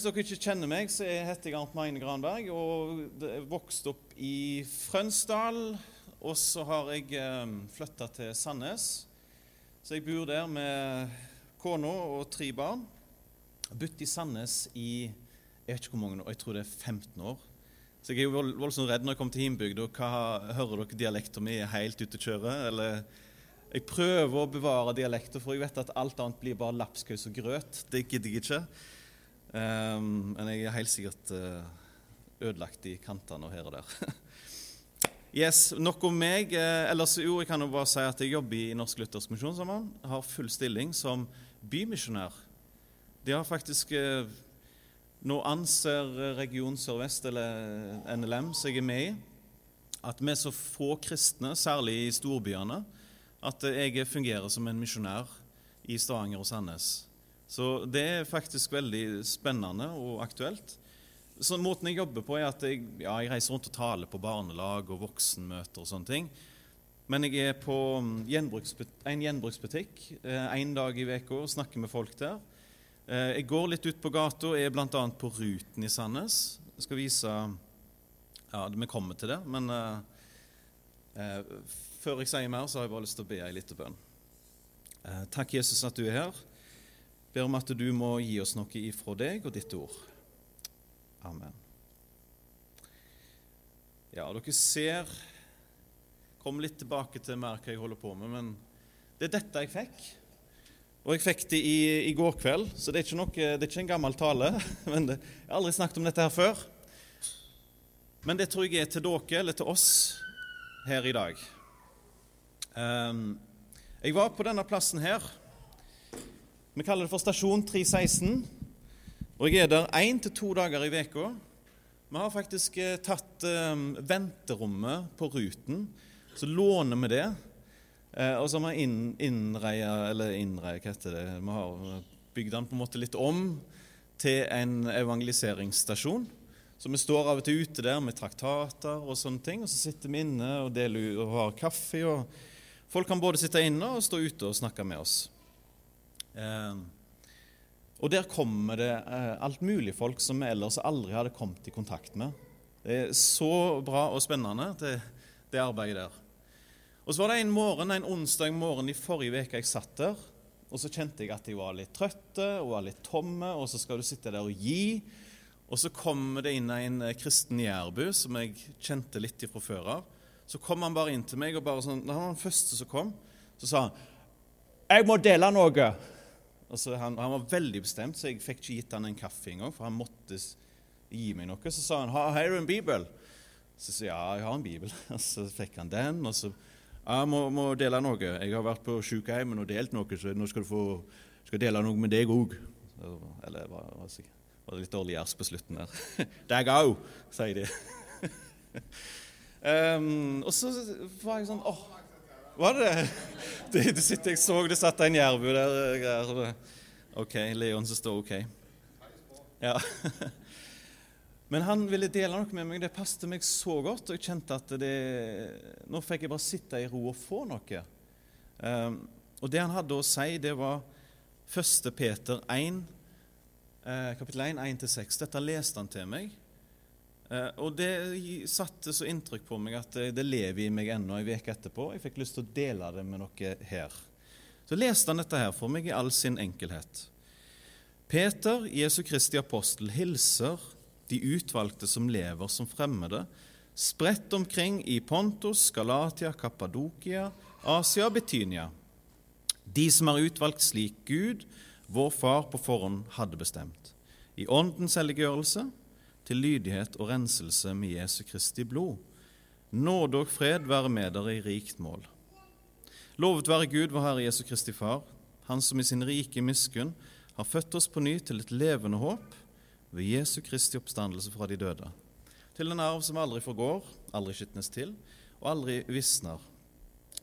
Hvis dere ikke kjenner meg, så heter jeg Arnt Magne Granberg og er vokst opp i Frønsdal. Og så har jeg eh, flytta til Sandnes. Så jeg bor der med kona og tre barn. Bodd i Sandnes i jeg vet ikke hvor mange år, jeg tror det er 15 år. Så jeg er jo voldsomt redd når jeg kommer til himbygda. Hører dere dialekten min er helt ute å kjøre? Eller jeg prøver å bevare dialekten, for jeg vet at alt annet blir bare lapskaus og grøt. Det gidder jeg ikke. Um, men jeg er helt sikkert uh, ødelagt i kantene og her og der. yes, Nok om meg. Uh, ellers jo, jeg kan jo bare si at jeg jobber i Norsk Luthersk Misjonssambann. Har full stilling som bymisjonær. De har faktisk uh, Nå anser Region Sør-Vest, eller NLM, som jeg er med i, at vi er så få kristne, særlig i storbyene, at jeg fungerer som en misjonær i Stavanger og Sandnes. Så det er faktisk veldig spennende og aktuelt. Så Måten jeg jobber på, er at jeg, ja, jeg reiser rundt og taler på barnelag og voksenmøter og sånne ting. Men jeg er på mm, en gjenbruksbutikk én dag i uka og snakker med folk der. Eh, jeg går litt ut på gata og er bl.a. på Ruten i Sandnes. Jeg skal vise Ja, vi kommer til det, men uh, uh, før jeg sier mer, så har jeg bare lyst til å be ei lita bønn. Uh, takk, Jesus, at du er her ber om at du må gi oss noe ifra deg og ditt ord. Amen. Ja, dere ser Kom litt tilbake til mer hva jeg holder på med, men det er dette jeg fikk. Og jeg fikk det i, i går kveld, så det er, noe, det er, ikke en gammel tale. men det, Jeg har aldri snakket om dette her før. Men det tror jeg er til dere, eller til oss, her i dag. Um, jeg var på denne plassen her vi kaller det for Stasjon 316. Og jeg er der én til to dager i veka. Vi har faktisk eh, tatt eh, venterommet på Ruten, så låner vi det. Eh, og så har vi innreia Eller innreia, hva heter det? Vi har bygd den på en måte litt om til en evangeliseringsstasjon. Så vi står av og til ute der med traktater og sånne ting. Og så sitter vi inne og, deler, og har kaffe. og Folk kan både sitte inne og stå ute og snakke med oss. Eh, og der kommer det eh, alt mulig folk som vi ellers aldri hadde kommet i kontakt med. Det er så bra og spennende, det, det arbeidet der. Og Så var det en morgen, en onsdag morgen i forrige uke jeg satt der. Og så kjente jeg at jeg var litt trøtte og var litt tomme, og så skal du sitte der og gi. Og så kommer det inn en kristen kristen jærbu som jeg kjente litt fra før av. Så kom han bare inn til meg, og bare sånn, han var den første som kom, så sa han 'Jeg må dele noe'. Altså, han, han, var veldig bestemt, så jeg fikk ikke gitt han en kaffe engang. For han måtte gi meg noe. Så sa han 'Har du en bibel?' Så sa jeg ja, jeg har en bibel. Og så fikk han den. Og så ja, må, må dele noe. Jeg har vært på sykehjemmet og delt noe, så nå skal du få skal dele noe med deg òg. Eller var, var, det litt dårlig jazz på slutten der. Deg òg, sier de. um, og så var jeg sånn åh, var det det? det, sitter, jeg så det satt en jærbu der. OK, Leon som står OK. Ja. Men han ville dele noe med meg. Det passet meg så godt. Og jeg kjente at det, nå fikk jeg bare sitte i ro og få noe. Um, og det han hadde å si, det var 1. Peter 1, eh, kapittel 1, 1-6. Dette leste han til meg. Eh, og det satte så inntrykk på meg at det lever i meg ennå en uke etterpå. Jeg fikk lyst til å dele det med noe her. Så leste han dette her for meg i all sin enkelhet. Peter, Jesu Kristi apostel, hilser de utvalgte som lever som fremmede, spredt omkring i Pontus, Galatia, Kappadokia, Asia og Betynia. De som er utvalgt slik Gud, vår Far, på forhånd hadde bestemt. I åndens helliggjørelse til lydighet og renselse med Jesu Kristi blod. Nåde og fred være med dere i rikt mål. Lovet være Gud, vår Herre Jesu Kristi Far, Han som i sin rike miskunn har født oss på ny til et levende håp ved Jesu Kristi oppstandelse fra de døde, til en arv som aldri forgår, aldri skitnes til og aldri visner.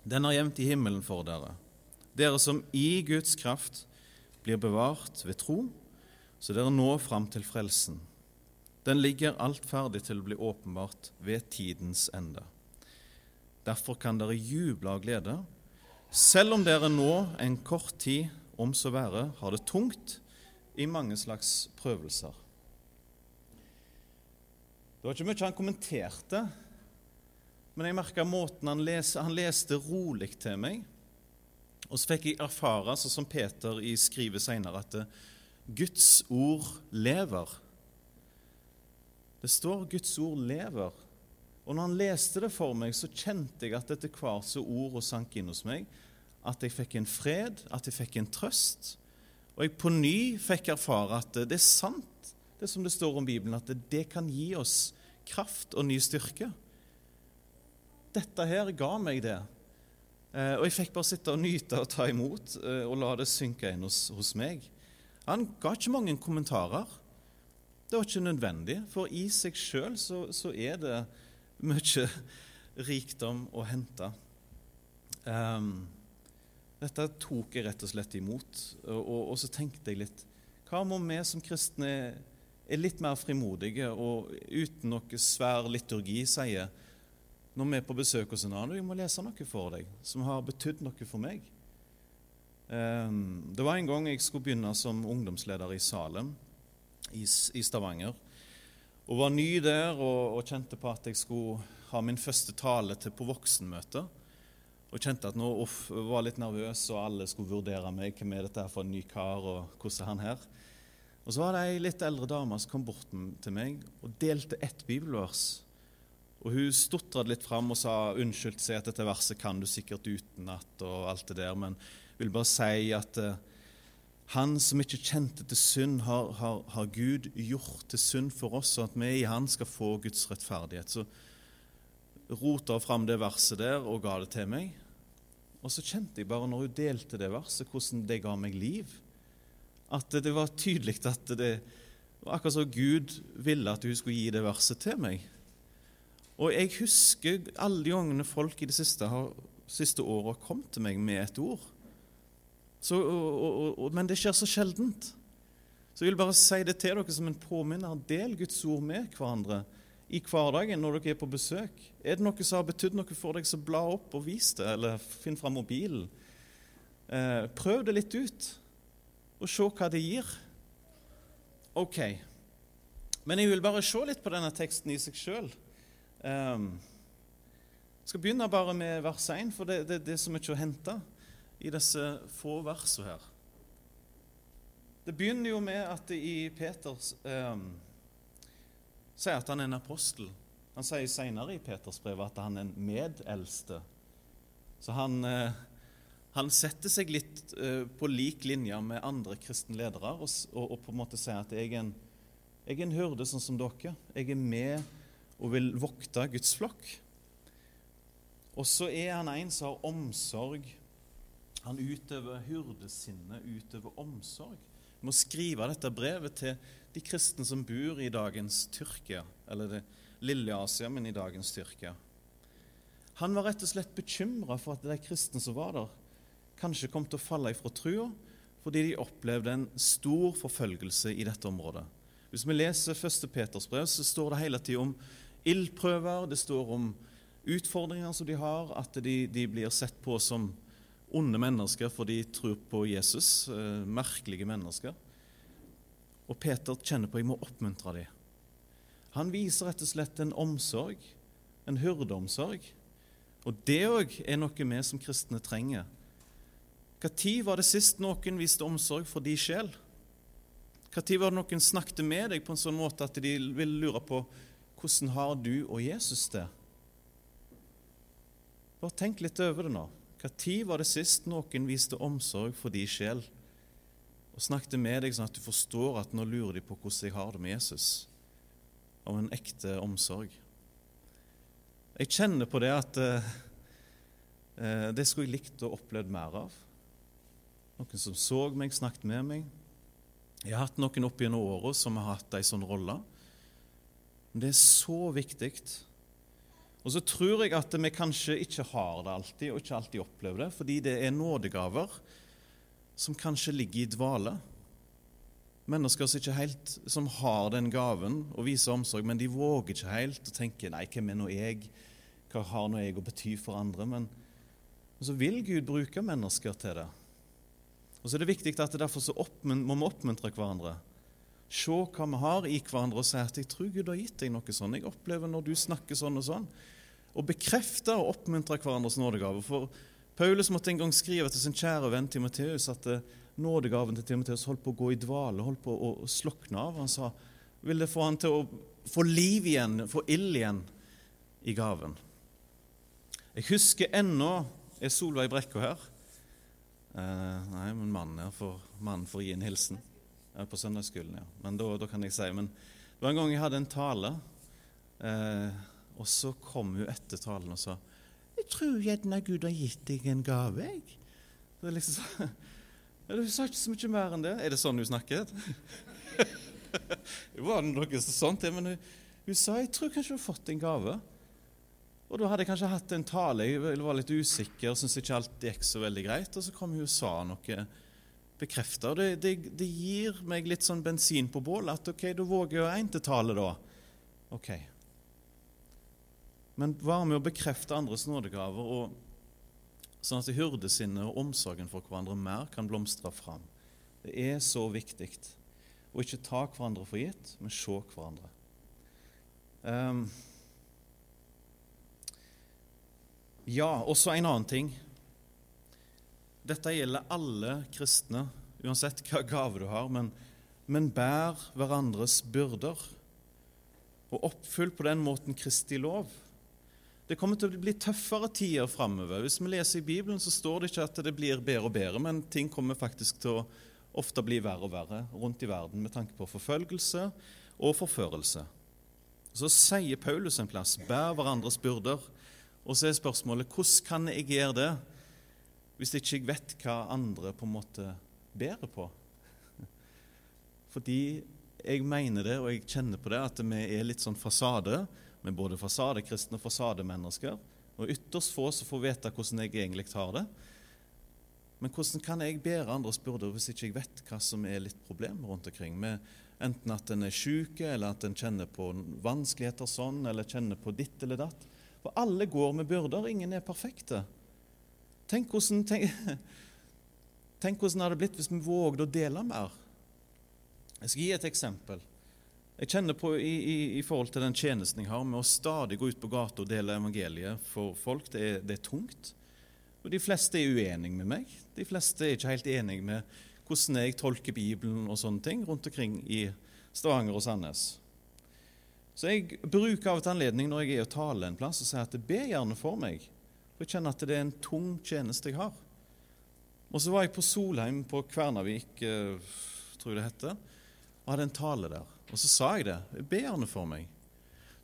Den er gjemt i himmelen for dere, dere som i Guds kraft blir bevart ved tro, så dere når fram til frelsen den ligger alt ferdig til å bli åpenbart ved tidens ende. Derfor kan dere juble av glede, selv om dere nå en kort tid, om så være, har det tungt i mange slags prøvelser. Det var ikke mye han kommenterte, men jeg merka måten han, leste, han leste rolig til meg. Og så fikk jeg erfare, sånn som Peter skriver senere, at Guds ord lever. Det står Guds ord lever. Og når han leste det for meg, så kjente jeg at etter hvert så ordet sank inn hos meg, at jeg fikk en fred, at jeg fikk en trøst. Og jeg på ny fikk erfare at det er sant, det som det står om Bibelen, at det kan gi oss kraft og ny styrke. Dette her ga meg det. Eh, og jeg fikk bare sitte og nyte og ta imot eh, og la det synke inn hos, hos meg. Han ga ikke mange kommentarer. Det var ikke nødvendig, for i seg sjøl så, så, er det mye rikdom å hente. Um, dette tok jeg rett og slett imot, og, og, så tenkte jeg litt Hva om vi som kristne er litt mer frimodige og uten noe svær liturgi sier når vi er på besøk hos en annen vi må lese noe for deg som har betydd noe for meg? Um, det var en gang jeg skulle begynne som ungdomsleder i Salem i, i Stavanger. Og var ny der og, og, kjente på at jeg skulle ha min første tale til på voksenmøte. Og kjente at nå uff, var litt nervøs, og alle skulle vurdere meg. Hvem er dette for en ny kar, og hvordan er han her? Og så var det ei litt eldre dame som kom bort til meg og delte ett bibelvers. Og Hun stotra litt fram og sa unnskyld, si at dette verset kan du sikkert utenat, og alt det der, men vil bare si at uh, han som ikke kjente til synd, har, har, har, Gud gjort til synd for oss, sånn at vi i Han skal få Guds rettferdighet. Så rota hun fram det verset der og ga det til meg. Og så kjente jeg bare når hun delte det verset, hvordan det ga meg liv. At det var tydelig at det var akkurat som Gud ville at hun skulle gi det verset til meg. Og jeg husker alle de gangene folk i det siste, har, siste året har kommet til meg med et ord. Så, og, og, men det skjer så sjeldent. Så jeg vil bare si det til dere som en påminner. Del Guds ord med hverandre i hverdagen når dere er på besøk. Er det noe som har betydd noe for deg, så bla opp og vis det, eller finn fram mobilen. Eh, prøv det litt ut, og se hva det gir. Ok. Men jeg vil bare se litt på denne teksten i seg sjøl. Jeg skal begynne bare med vers 1, for det, det, det er så mye å hente i disse få versene her. Det begynner jo med at det i Peters eh, sier at han er en apostel. Han sier senere i Peters brev at han er en medeldste. Så han, eh, han setter seg litt eh, på lik linje med andre kristne ledere og, og, og, på en måte sier at jeg er en, jeg er en hyrde sånn som dere. Jeg er med og vil vokte Guds flokk. Og så er han en som har omsorg han utøver hyrdesinne, utøver omsorg. Vi må skrive dette brevet til de kristne som bor i dagens Tyrkia, eller det lille Asia, men i dagens Tyrkia. Han var rett og slett bekymra for at de kristne som var der, kanskje kom til å falle ifra trua fordi de opplevde en stor forfølgelse i dette området. Hvis vi leser 1. Peters brev, så står det hele tida om ildprøver, det står om utfordringer som de har, at de, de blir sett på som onde mennesker for de tror på Jesus. Eh, merkelige mennesker. Og Peter kjenner på at jeg må oppmuntre dem. Han viser rett og slett en omsorg, en hyrdeomsorg. Og det òg er noe vi som kristne trenger. Når var det sist noen viste omsorg for de sjel? Når var det noen snakket med deg på en sånn måte at de ville lure på hvordan har du og Jesus det? Bare tenk litt over det nå. Når var det sist noen viste omsorg for de sjel og snakket med deg sånn at du forstår at nå lurer de på hvordan jeg har det med Jesus, av en ekte omsorg? Jeg kjenner på det at eh, eh, det skulle jeg likt å oppleve mer av. Noen som så meg, snakket med meg. Jeg har hatt noen opp gjennom åra som har hatt ei sånn rolle. Men det er så viktig og så tror jeg at vi kanskje ikke har det alltid, og ikke alltid opplever det, fordi det er nådegaver som kanskje ligger i dvale. Mennesker som, ikke helt, som har den gaven å vise omsorg, men de våger ikke helt å tenke 'nei, hvem er nå jeg', hva har nå jeg å bety for andre? Men, men så vil Gud bruke mennesker til det. Og så er det viktig at det derfor så må vi oppmuntre hverandre. Se hva vi har i hverandre, og si at 'jeg tror Gud har gitt deg noe sånn'. Jeg opplever når du snakker sånn og sånn. Og bekrefte og oppmuntre hverandres nådegave. For Paulus måtte en gang skrive til sin kjære venn Timoteus at eh, nådegaven til Timoteus holdt på å gå i dvale, holdt på å slokne av. Han sa ville få han til å få liv igjen, få ild igjen i gaven. Jeg husker ennå Er Solveig Brekko her? Eh, nei, men mannen her får, mannen får gi en hilsen. På søndagsskolen, ja. Men da, da, kan jeg si Men det var en gang jeg hadde en tale, eh, og så kom hun etter talen og sa 'Jeg tror gjerne Gud har gitt deg en gave, jeg.' Det liksom, ja, Hun sa ikke så mye mer enn det. Er det sånn hun snakket? det var noe sånt, men hun, hun sa 'Jeg tror kanskje hun har fått en gave'. Og da hadde jeg kanskje hatt en tale, jeg var litt usikker, syntes ikke alt gikk så veldig greit. Og så kom hun og sa noe bekrefta. Det, det, det, gir meg litt sånn bensin på bålet. At ok, da våger jeg én til tale, da. Ok. Men være med å bekrefte andres nådegaver, og, sånn at hyrdesinnet og omsorgen for hverandre mer kan blomstre fram. Det er så viktig å ikke ta hverandre for gitt, men se hverandre. Um, Ja, også en annen ting. Dette gjelder alle kristne, uansett hva gave du har, men, men bær hverandres byrder. Og oppfyll på den måten Kristi lov. Det kommer til å bli tøffere tider framover. Hvis vi leser i Bibelen, så står det ikke at det blir bedre og bedre, men ting kommer faktisk til å ofte bli verre og verre rundt i verden med tanke på forfølgelse og forførelse. Så sier Paulus en plass 'bær hverandres byrder'. Og så er spørsmålet hvordan kan jeg gjøre det hvis ikke jeg vet hva andre på en måte bærer på? Fordi jeg mener det, og jeg kjenner på det, at vi er litt sånn fasade. Er både fasadekristne og fasademennesker. Og ytterst få som får vite hvordan jeg egentlig har det. Men hvordan kan jeg bære andres byrder hvis ikke jeg vet hva som er litt problemer rundt omkring? Med enten at en er syk, eller at en kjenner på vanskeligheter sånn, eller kjenner på ditt eller datt. For alle går med byrder. Ingen er perfekte. Tenk hvordan, tenk, tenk hvordan det hadde blitt hvis vi vågde å dele mer. Jeg skal gi et eksempel. Jeg kjenner på i, i, i, forhold til den tjenesten jeg har med å stadig gå ut på gata og dele evangeliet for folk. Det er, det er tungt. Og de fleste er uenige med meg. De fleste er ikke helt enige med hvordan jeg tolker Bibelen og sånne ting rundt omkring i Stavanger og Sandnes. Så jeg bruker av til anledning når jeg er og taler en plass, og sier at be gjerne for meg. For jeg kjenner at det er en tung tjeneste jeg har. Og så var jeg på Solheim på Kvernavik, eh, tror jeg det heter, og hadde en tale der. Og så sa jeg det. Be gjerne for meg.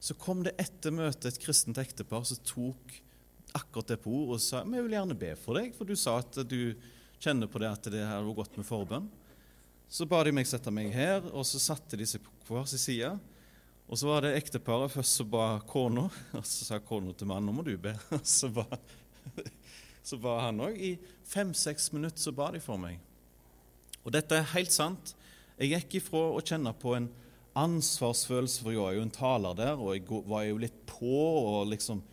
Så kom det etter møtet et kristent ektepar som tok akkurat det på ordet og sa vi vil gjerne be for deg, for du sa at du kjenner på det at det her var godt med forbønn. Så ba de meg sette meg her, og så satte de seg på hver sin side. Og så var det ekteparet. Først så ba kona, og så sa kona til mannen nå må du be. Og så ba, så ba han òg. I fem-seks minutter så ba de for meg. Og dette er helt sant. Jeg gikk ifra å kjenne på en ansvarsfølelse, for jeg var jo en taler der, og jeg var jo litt på og liksom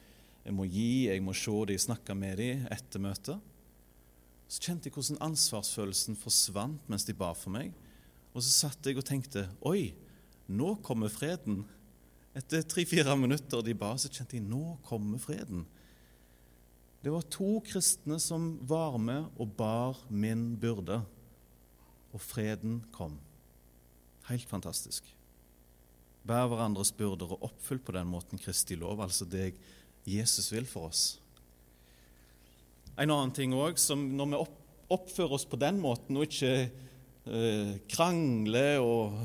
Jeg må gi, jeg må se de, snakke med de etter møtet. Så kjente jeg hvordan ansvarsfølelsen forsvant mens de ba for meg. Og så satt jeg og tenkte Oi! Nå kommer freden. Etter tre-fire minutter de ba, så kjente jeg nå kommer freden. Det var to kristne som var med og bar min byrde, og freden kom. Helt fantastisk. Bær hverandres byrder og oppfyll på den måten Kristi lov, altså det Jesus vil for oss. En annen ting òg, når vi oppfører oss på den måten og ikke eh, krangler og,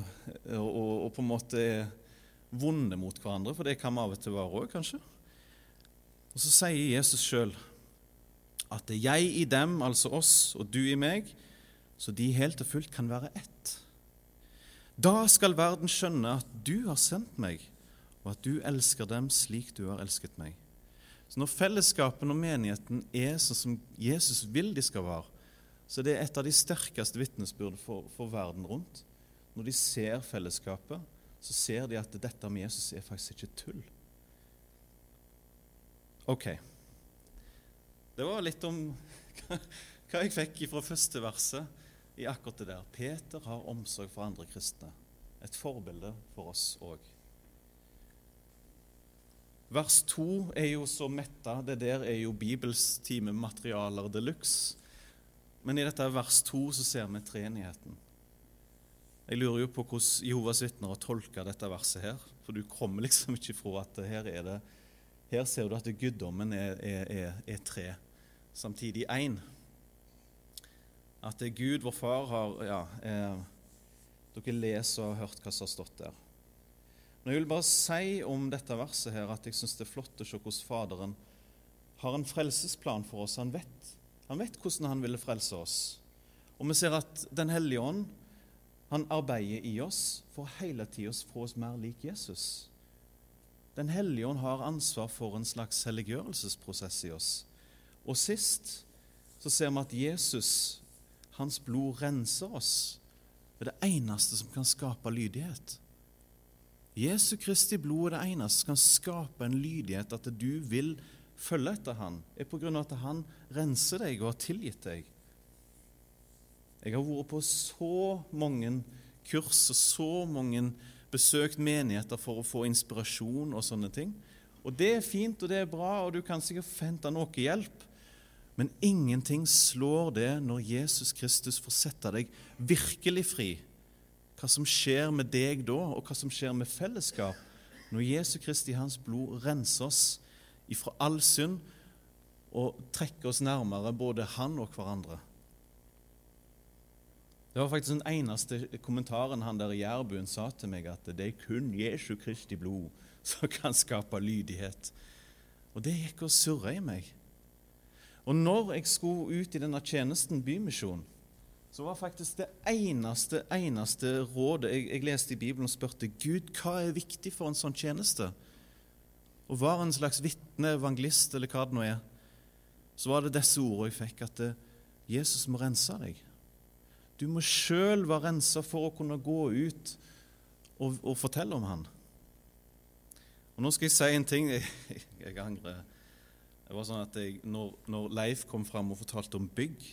og, og, på en måte er vonde mot hverandre, for det kan vi av og til være òg, kanskje. Og så sier Jesus sjøl at det er jeg i dem, altså oss, og du i meg, så de helt og fullt kan være ett. Da skal verden skjønne at du har sendt meg, og at du elsker dem slik du har elsket meg. Så når fellesskapen og menigheten er sånn som Jesus vil de skal være, så det er et av de sterkeste vitnesbyrd for, for, verden rundt. Når de ser fellesskapet, så ser de at dette med Jesus er faktisk ikke tull. Ok. Det var litt om hva jeg fikk fra første verset i akkurat det der. Peter har omsorg for andre kristne. et forbilde for oss òg. Vers 2 er jo så metta. Det der er jo Bibels timematerialer de luxe. Men i dette vers 2 så ser vi treenigheten. Jeg lurer jo på hvordan Jehovas vitner har tolka dette verset her. For du kommer liksom ikke fra at her er det Her ser du at guddommen er, er, er, er tre, samtidig én. At det er Gud, vår far, har ja, eh, Dere leser og har hørt hva som har stått der. Men jeg vil bare si om dette verset her at jeg syns det er flott å se hvordan Faderen har en frelsesplan for oss. Han vet, han vet hvordan han ville frelse oss. Og vi ser at Den hellige ånd han arbeider i oss for hele tida å få oss mer lik Jesus. Den hellige ånd har ansvar for en slags helliggjørelsesprosess i oss. Og sist så ser vi at Jesus, hans blod, renser oss. Det er det eneste som kan skape lydighet. Jesu Kristi blod er det eneste som kan skape en lydighet, at du vil følge etter han, er på grunn av at han renser deg og har tilgitt deg. Jeg har vært på så mange kurs og så mange besøkt menigheter for å få inspirasjon og sånne ting. Og det er fint, og det er bra, og du kan sikkert hente noe hjelp. Men ingenting slår det når Jesus Kristus får sette deg virkelig fri. Hva som skjer med deg da, og hva som skjer med fellesskap når Jesu Kristi hans blod renser oss ifra all synd og trekker oss nærmere både han og hverandre. Det var faktisk den eneste kommentaren han der i jærbuen sa til meg, at det er kun Jesu Kristi blod som kan skape lydighet. Og det gikk og surra i meg. Og når jeg skulle ut i denne tjenesten, Bymisjon, så var faktisk det eneste, eneste rådet jeg, jeg, leste i Bibelen og spurte Gud, hva er viktig for en sånn tjeneste? Og var en slags vitne, evangelist eller hva det nå er, så var det disse ordene jeg fikk, at Jesus må rense deg. Du må sjøl være rensa for å kunne gå ut og, og, fortelle om han. Og Nå skal jeg si en ting. Jeg, jeg angrer. Det var sånn at jeg, når, når, Leif kom fram og fortalte om bygg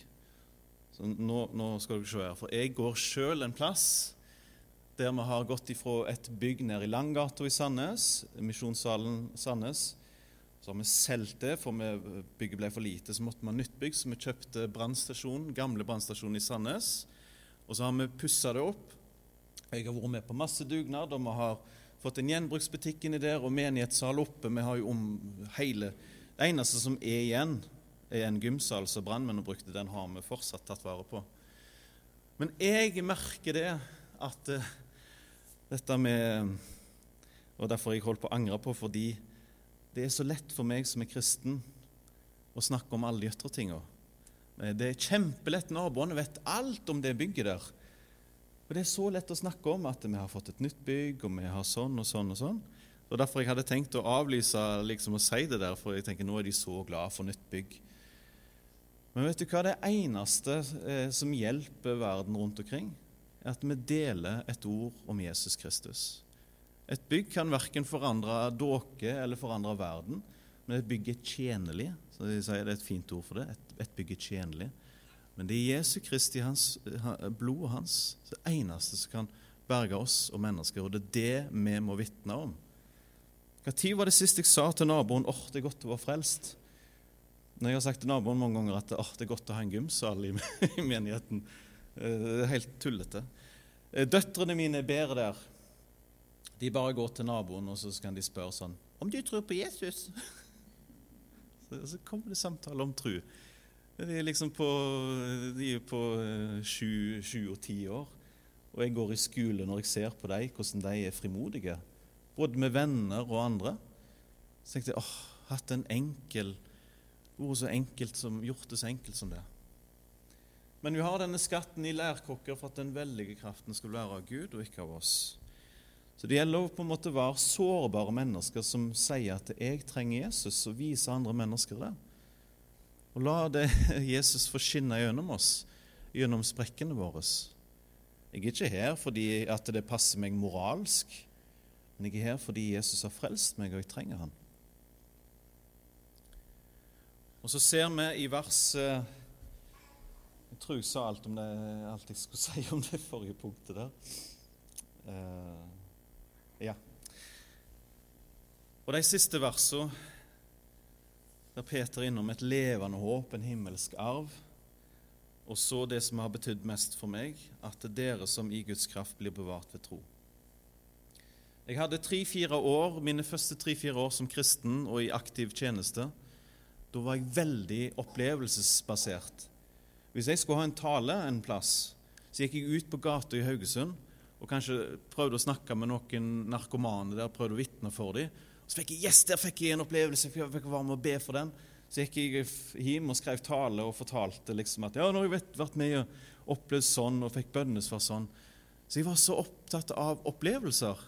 så nå, nå skal dere se her, For jeg går sjøl en plass der vi har gått ifra et bygg nede i Langgata i Sandnes, Misjonssalen Sandnes. Så har vi solgt det, for bygget ble for lite. Så måtte vi ha nytt bygg, så vi kjøpte brannstasjonen, gamle brannstasjonen i Sandnes. Og så har vi pussa det opp. Jeg har vært med på masse dugnad, og vi har fått en gjenbruksbutikk inni der og menighetssal oppe. Vi har jo om hele Det eneste som er igjen, er en gymsal som brannmennene brukte. Den har vi fortsatt tatt vare på. Men jeg merker det at uh, dette med Og derfor har jeg holdt på å angre på, fordi det er så lett for meg som er kristen å snakke om alle de ytre tinga. Eh, det er kjempelett. Naboene vet alt om det bygget der. Og Det er så lett å snakke om at vi har fått et nytt bygg, og vi har sånn og sånn og sånn. Og Derfor jeg hadde tenkt å avlyse liksom å si det der, for jeg tenker nå er de så glad for nytt bygg. Men vet du hva? Det eneste eh, som hjelper verden rundt omkring, er at vi deler et ord om Jesus Kristus. Et bygg kan verken forandre dere eller forandre verden, men et bygg er tjenlig. Så de sier Det er et fint ord for det. Et, et bygg er tjenlig. Men det er Jesu Kristi hans, blodet hans det eneste som kan berge oss og mennesker. Og det er det vi må vitne om. Når var det sist jeg sa til naboen åh, det er godt å være frelst? Når jeg har sagt til naboen mange ganger at åh, det er godt å ha en gymsal i, menigheten. Eh, det er helt tullete. Eh, døtrene mine bedre der. De bare går til naboen og så kan de spørre sånn Om du tror på Jesus? Så, så kommer det samtale om tro. De er liksom på, de er på eh, sju, sju og ti år. Og jeg går i skole når jeg ser på dem, hvordan de er frimodige. Både med venner og andre. Så tenkte jeg åh, hatt en enkel Vært så enkelt som, gjort det så enkelt som det. Men vi har denne skatten i lærkokker for at den veldige kraften skulle være av Gud og ikke av oss. Så Det gjelder å på en måte være sårbare mennesker som sier at 'jeg trenger Jesus', og vise andre mennesker det. Og la det Jesus få skinne gjennom oss, gjennom sprekkene våre. Jeg er ikke her fordi at det passer meg moralsk, men jeg er her fordi Jesus har frelst meg, og jeg trenger han. Og så ser vi i vers Jeg tror jeg sa alt, det, alt jeg skulle si om det forrige punktet der. Uh, ja. Og de siste versene, der Peter er innom et levende håp, en himmelsk arv, og så det som har betydd mest for meg, at det er dere som i Guds kraft blir bevart ved tro. Jeg hadde tre-fire år, mine første tre-fire år som kristen og i aktiv tjeneste. Da var jeg veldig opplevelsesbasert. Hvis jeg skulle ha en tale en plass, så gikk jeg ut på gata i Haugesund og kanskje prøvde å snakke med noen narkomane der, prøvde å vitne for dem. Så fikk jeg yes, der fikk jeg en opplevelse, jeg fikk være med å be for den. Så gikk jeg hjem og skrev tale og fortalte liksom at ja, nå har jeg vært med og opplevd sånn og fikk bønnesvar sånn. Så jeg var så opptatt av opplevelser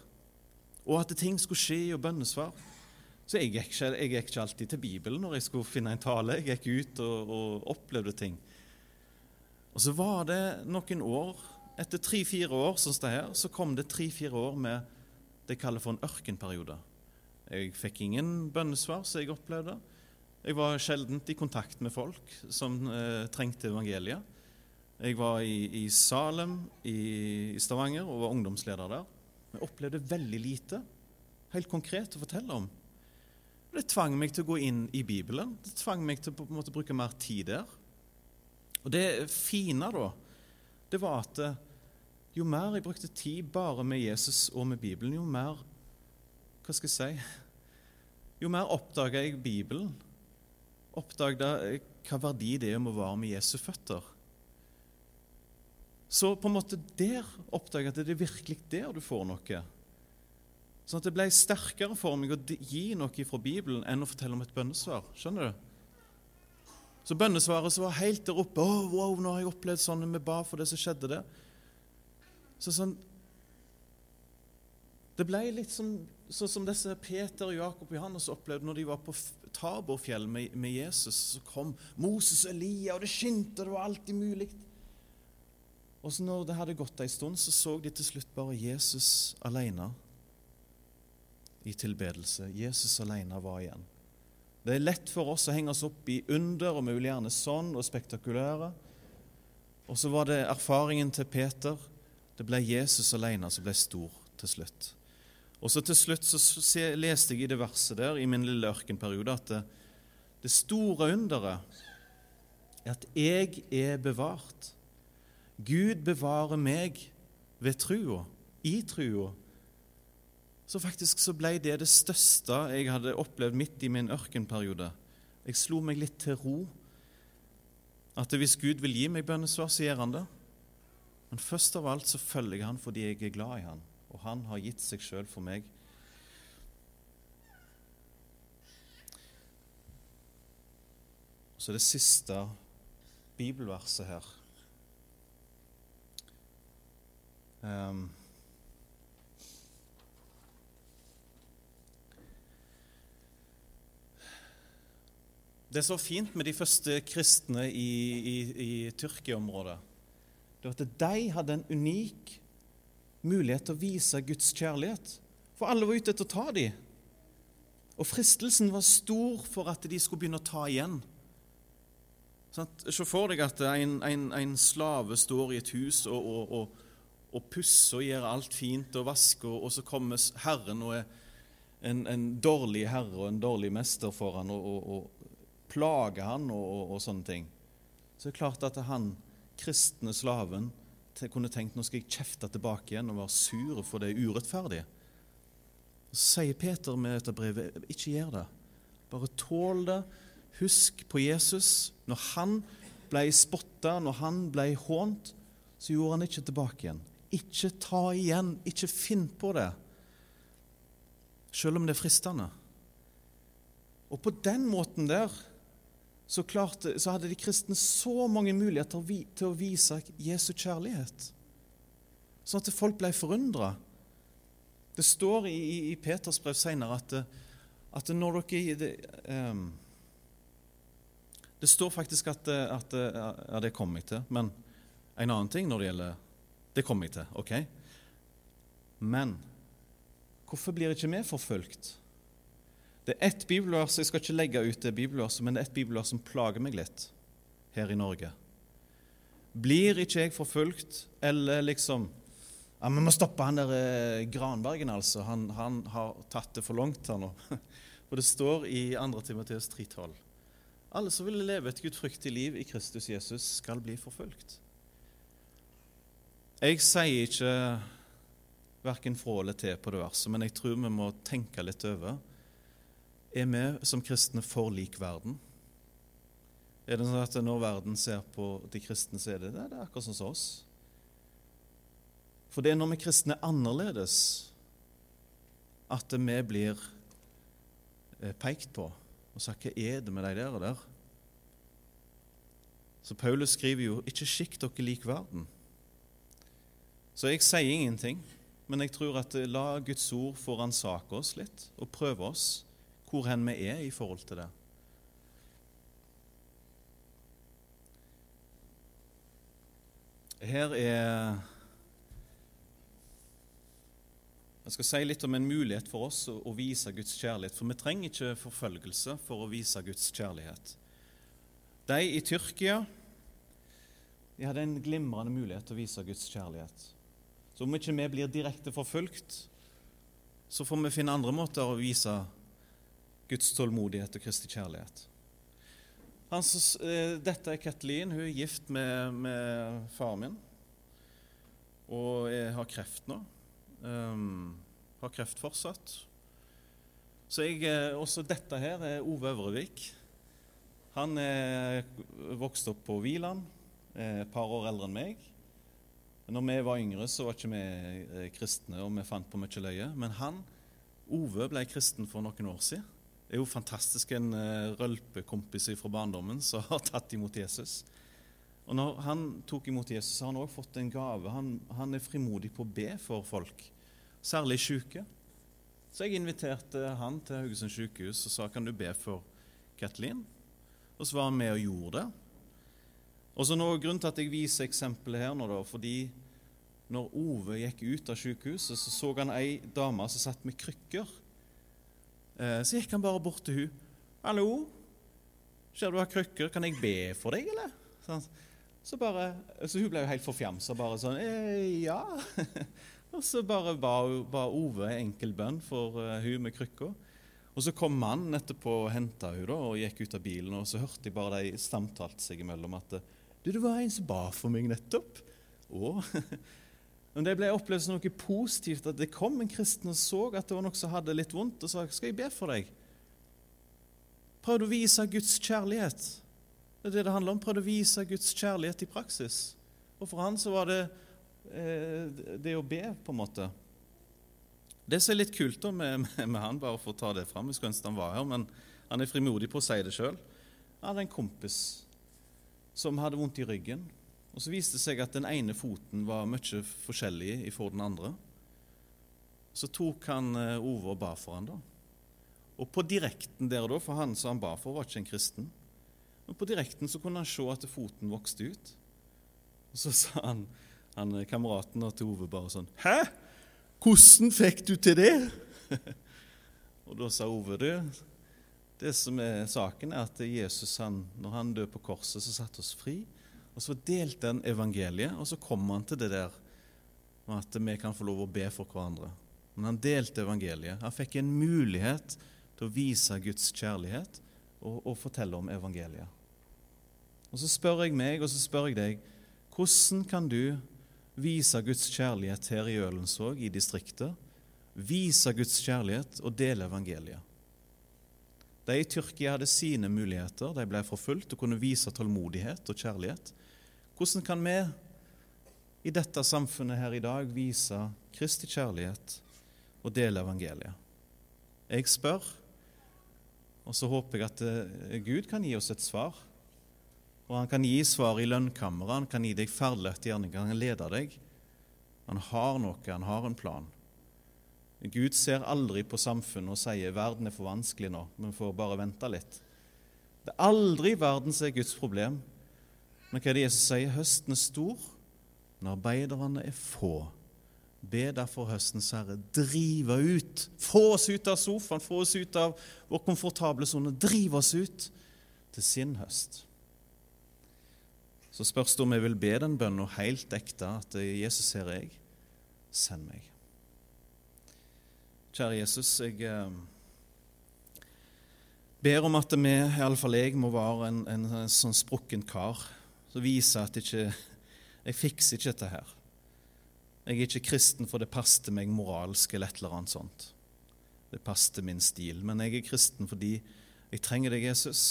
og at ting skulle skje og bønnesvar. Så jeg gikk, ikke, jeg gikk, ikke, alltid til Bibelen når jeg skulle finne en tale. Jeg gikk ut og, og opplevde ting. Og så var det noen år, etter tre-fire år sånn det her, så kom det tre-fire år med det jeg kaller for en ørkenperiode. Jeg fikk ingen bønnesvar, så jeg opplevde. Jeg var sjelden i kontakt med folk som eh, trengte evangeliet. Jeg var i, i Salem i, i Stavanger og var ungdomsleder der. Jeg opplevde veldig lite helt konkret å fortelle om. Det tvang meg til å gå inn i Bibelen. Det tvang meg til å måte, bruke mer tid der. Og Det fine da, det var at eh, jo mer jeg brukte tid bare med Jesus og med Bibelen, jo mer Hva skal jeg si Jo mer oppdaga jeg Bibelen. Oppdaga hva verdi det er om å være med Jesu føtter. Så på en måte der oppdaga jeg at det er virkelig der du får noe. Sånn at det ble sterkere for meg å gi noe fra Bibelen enn å fortelle om et bønnesvar. Skjønner du? Så bønnesvaret som var helt der oppe oh, wow, 'Nå har jeg opplevd sånn vi ba for det så skjedde det.' Så sånn Det ble litt sånn, sånn som disse Peter, Jakob og Johannes opplevde når de var på Taborfjell med, med Jesus. Så kom Moses og Elia, og det skinte, og det var alltid mulig. Og så når det hadde gått ei stund, så så de til slutt bare Jesus alene i tilbedelse. Jesus alene var igjen. Det er lett for oss å henge oss opp i under, og mulig gjerne sånn, og spektakulære. Og så var det erfaringen til Peter. Det ble Jesus alene som ble stor til slutt. Og så til slutt så leste jeg i det verset der i min lille ørkenperiode at det, det store underet er at jeg er bevart. Gud bevarer meg ved trua, i trua. Så faktisk så ble det det største jeg hadde opplevd midt i min ørkenperiode. Jeg slo meg litt til ro. At hvis Gud vil gi meg bønnesvar, så gjør han det. Men først av alt så følger jeg han fordi jeg er glad i han, og han har gitt seg sjøl for meg. Så det siste bibelverset her Um, det er så fint med de første kristne i, i, i Tyrkia-området. Det var at de hadde en unik mulighet til å vise Guds kjærlighet. For alle var ute etter å ta dem. Og fristelsen var stor for at de skulle begynne å ta igjen. Sånn, Se for deg at en, en, en, slave står i et hus og, og, og og pusser og gjør alt fint og vasker, og så kommer Herren og er en, en dårlig herre og en dårlig mester for han og, og, og plager han og, og, sånne ting. Så det er klart at han kristne slaven kunne tenkt nå skal jeg kjefte tilbake igjen og være sur for det urettferdige. Så sier Peter med dette brevet ikke gjør det. Bare tål det. Husk på Jesus. Når han ble spotta, når han ble hånt, så gjorde han ikke tilbake igjen. Ikke ta igjen, ikke finn på det, selv om det er fristende. Og på den måten der så, klarte, så hadde de kristne så mange muligheter til å vise Jesu kjærlighet, sånn at folk ble forundra. Det står i, i Peters brev senere at, at når dere det, um, det står faktisk at, at Ja, det kommer jeg til. Men en annen ting når det gjelder det kommer jeg til. ok? Men hvorfor blir ikke vi forfulgt? Det er ett bibelvers, jeg skal ikke legge ut det bibelverset, men det er ett bibelvers som plager meg litt her i Norge. Blir ikke jeg forfulgt, eller liksom Ja, Vi må stoppe han der eh, Granbergen, altså. Han, han, har tatt det for langt her nå. For det står i 2. Timoteus 3,12.: Alle som vil leve et gudfryktig liv i Kristus Jesus, skal bli forfulgt. Jeg sier ikke verken fra eller til på det verset, men jeg tror vi må tenke litt over. Er vi som kristne for lik verden? Er det sånn at når verden ser på de kristne, så er det det, er akkurat sånn som oss? For det er når vi kristne er annerledes, at vi blir eh, pekt på og sagt hva er det med de der og der? Så Paulus skriver jo 'ikke skikk dere lik verden'. Så jeg sier ingenting, men jeg tror at eh, la Guds ord få ransake oss litt og prøve oss hvor hen vi er i forhold til det. Her er Jeg skal si litt om en mulighet for oss å, vise Guds kjærlighet. For vi trenger ikke forfølgelse for å vise Guds kjærlighet. De i Tyrkia de hadde en glimrende mulighet til å vise Guds kjærlighet. Så om ikke vi blir direkte forfulgt, så får vi finne andre måter å vise Guds tålmodighet og Kristi kjærlighet. Hans, eh, dette er Kathleen. Hun er gift med, med faren min og jeg har kreft nå. Um, har kreft fortsatt. Så jeg, eh, også dette her er Ove Øvrevik. Han er vokst opp på Viland, et par år eldre enn meg. Når vi var yngre, så var ikke vi eh, kristne, og vi fant på mye løye. Men han, Ove, ble kristen for noen år siden. Det er jo fantastisk en uh, rølpekompis fra barndommen som har tatt imot Jesus. Og når han tok imot Jesus, har han også fått en gave. Han, han er frimodig på å be for folk, særlig syke. Så jeg inviterte han til Haugesund sykehus og sa kan du be for Kathleen. Og så var han med og gjorde det. Og så nå, Grunnen til at jeg viser eksempelet her nå, da, fordi når Ove gikk ut av sykehuset, så så han ei dame som satt med krykker. Eh, så gikk han bare bort til hun. 'Hallo, ser du har krykker? Kan jeg be for deg, eller?' Sånn. Så, bare, så hun ble jo helt forfjamsa. Bare sånn eh, Ja. og så bare ba, ba Ove enkel bønn for uh, hun med krykka. Og så kom mannen etterpå og henta hun da, og gikk ut av bilen. Og så hørte jeg bare de samtalte seg imellom at du, det var en som ba for meg nettopp. Og, Men det ble opplevd som noe positivt at det kom en kristen og så at det var noe som hadde litt vondt, og sa skal jeg be for deg. Prøv å vise Guds kjærlighet. Det er det det handler om. Prøv å vise Guds kjærlighet i praksis. Og for han så var det eh, det å be, på en måte. Det som er litt kult da med, med, med han, bare for å ta det fram Jeg skulle ønske han var her, men han er frimodig på å si det sjøl. Han hadde en kompis som hadde vondt i ryggen. Og Så viste det seg at den ene foten var mye forskjellig fra den andre. Så tok han eh, Ove og ba for han da. Og på direkten der da, for han som han ba for, var ikke en kristen. Men på direkten så kunne han se at foten vokste ut. Og så sa han, han kameraten til Ove bare sånn Hæ? Hvordan fikk du til det? og da sa Ove det. Det som er saken, er at Jesus, han, når han døde på korset, så satte oss fri. Og så delte han evangeliet, og så kom han til det der med at vi kan få lov å be for hverandre. Men han delte evangeliet. Han fikk en mulighet til å vise Guds kjærlighet og, og fortelle om evangeliet. Og Så spør jeg meg, og så spør jeg deg, hvordan kan du vise Guds kjærlighet her i Ølensvåg, i distriktet? Vise Guds kjærlighet og dele evangeliet. De i Tyrkia hadde sine muligheter. De ble forfulgt og kunne vise tålmodighet og kjærlighet. Hvordan kan vi i dette samfunnet her i dag vise Kristi kjærlighet og dele evangeliet? Jeg spør, og så håper jeg at eh, Gud kan gi oss et svar. Og han kan gi svar i lønnkammeret, han kan gi deg ferdiglagte gjerninger, han kan lede deg. Han har noe, han har en plan. Gud ser aldri på samfunnet og sier verden er for vanskelig nå, vi får bare vente litt. Det er aldri verden som er Guds problem. Men hva er det Jesus sier? Høsten er stor, men arbeiderne er få. Be derfor høstens herre drive ut. Få oss ut av sofaen, få oss ut av vår komfortable sone. Driv oss ut til sin høst. Så spørs det om jeg vil be den bønnen helt ekte, at Jesus ser jeg. send meg. Kjære Jesus, jeg eh, ber om at vi, iallfall jeg, må være en, en, en sånn sprukken kar som viser at jeg ikke, jeg fikser ikke dette her. Jeg er ikke kristen for det passet meg moralsk eller et eller annet sånt. Det passet min stil. Men jeg er kristen fordi jeg trenger deg, Jesus.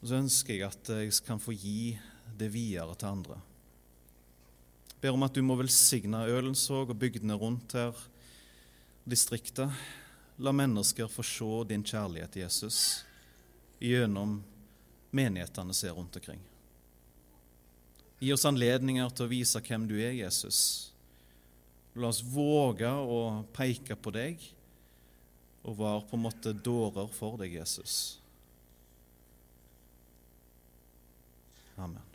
Og så ønsker jeg at jeg kan få gi det videre til andre. Jeg ber om at du må velsigne Ølensvåg og bygdene rundt her, distriktet. La mennesker få se din kjærlighet, Jesus, gjennom menighetene ser rundt omkring. Gi oss anledninger til å vise hvem du er, Jesus. La oss våge å peke på deg og være på en måte dårer for deg, Jesus. Amen.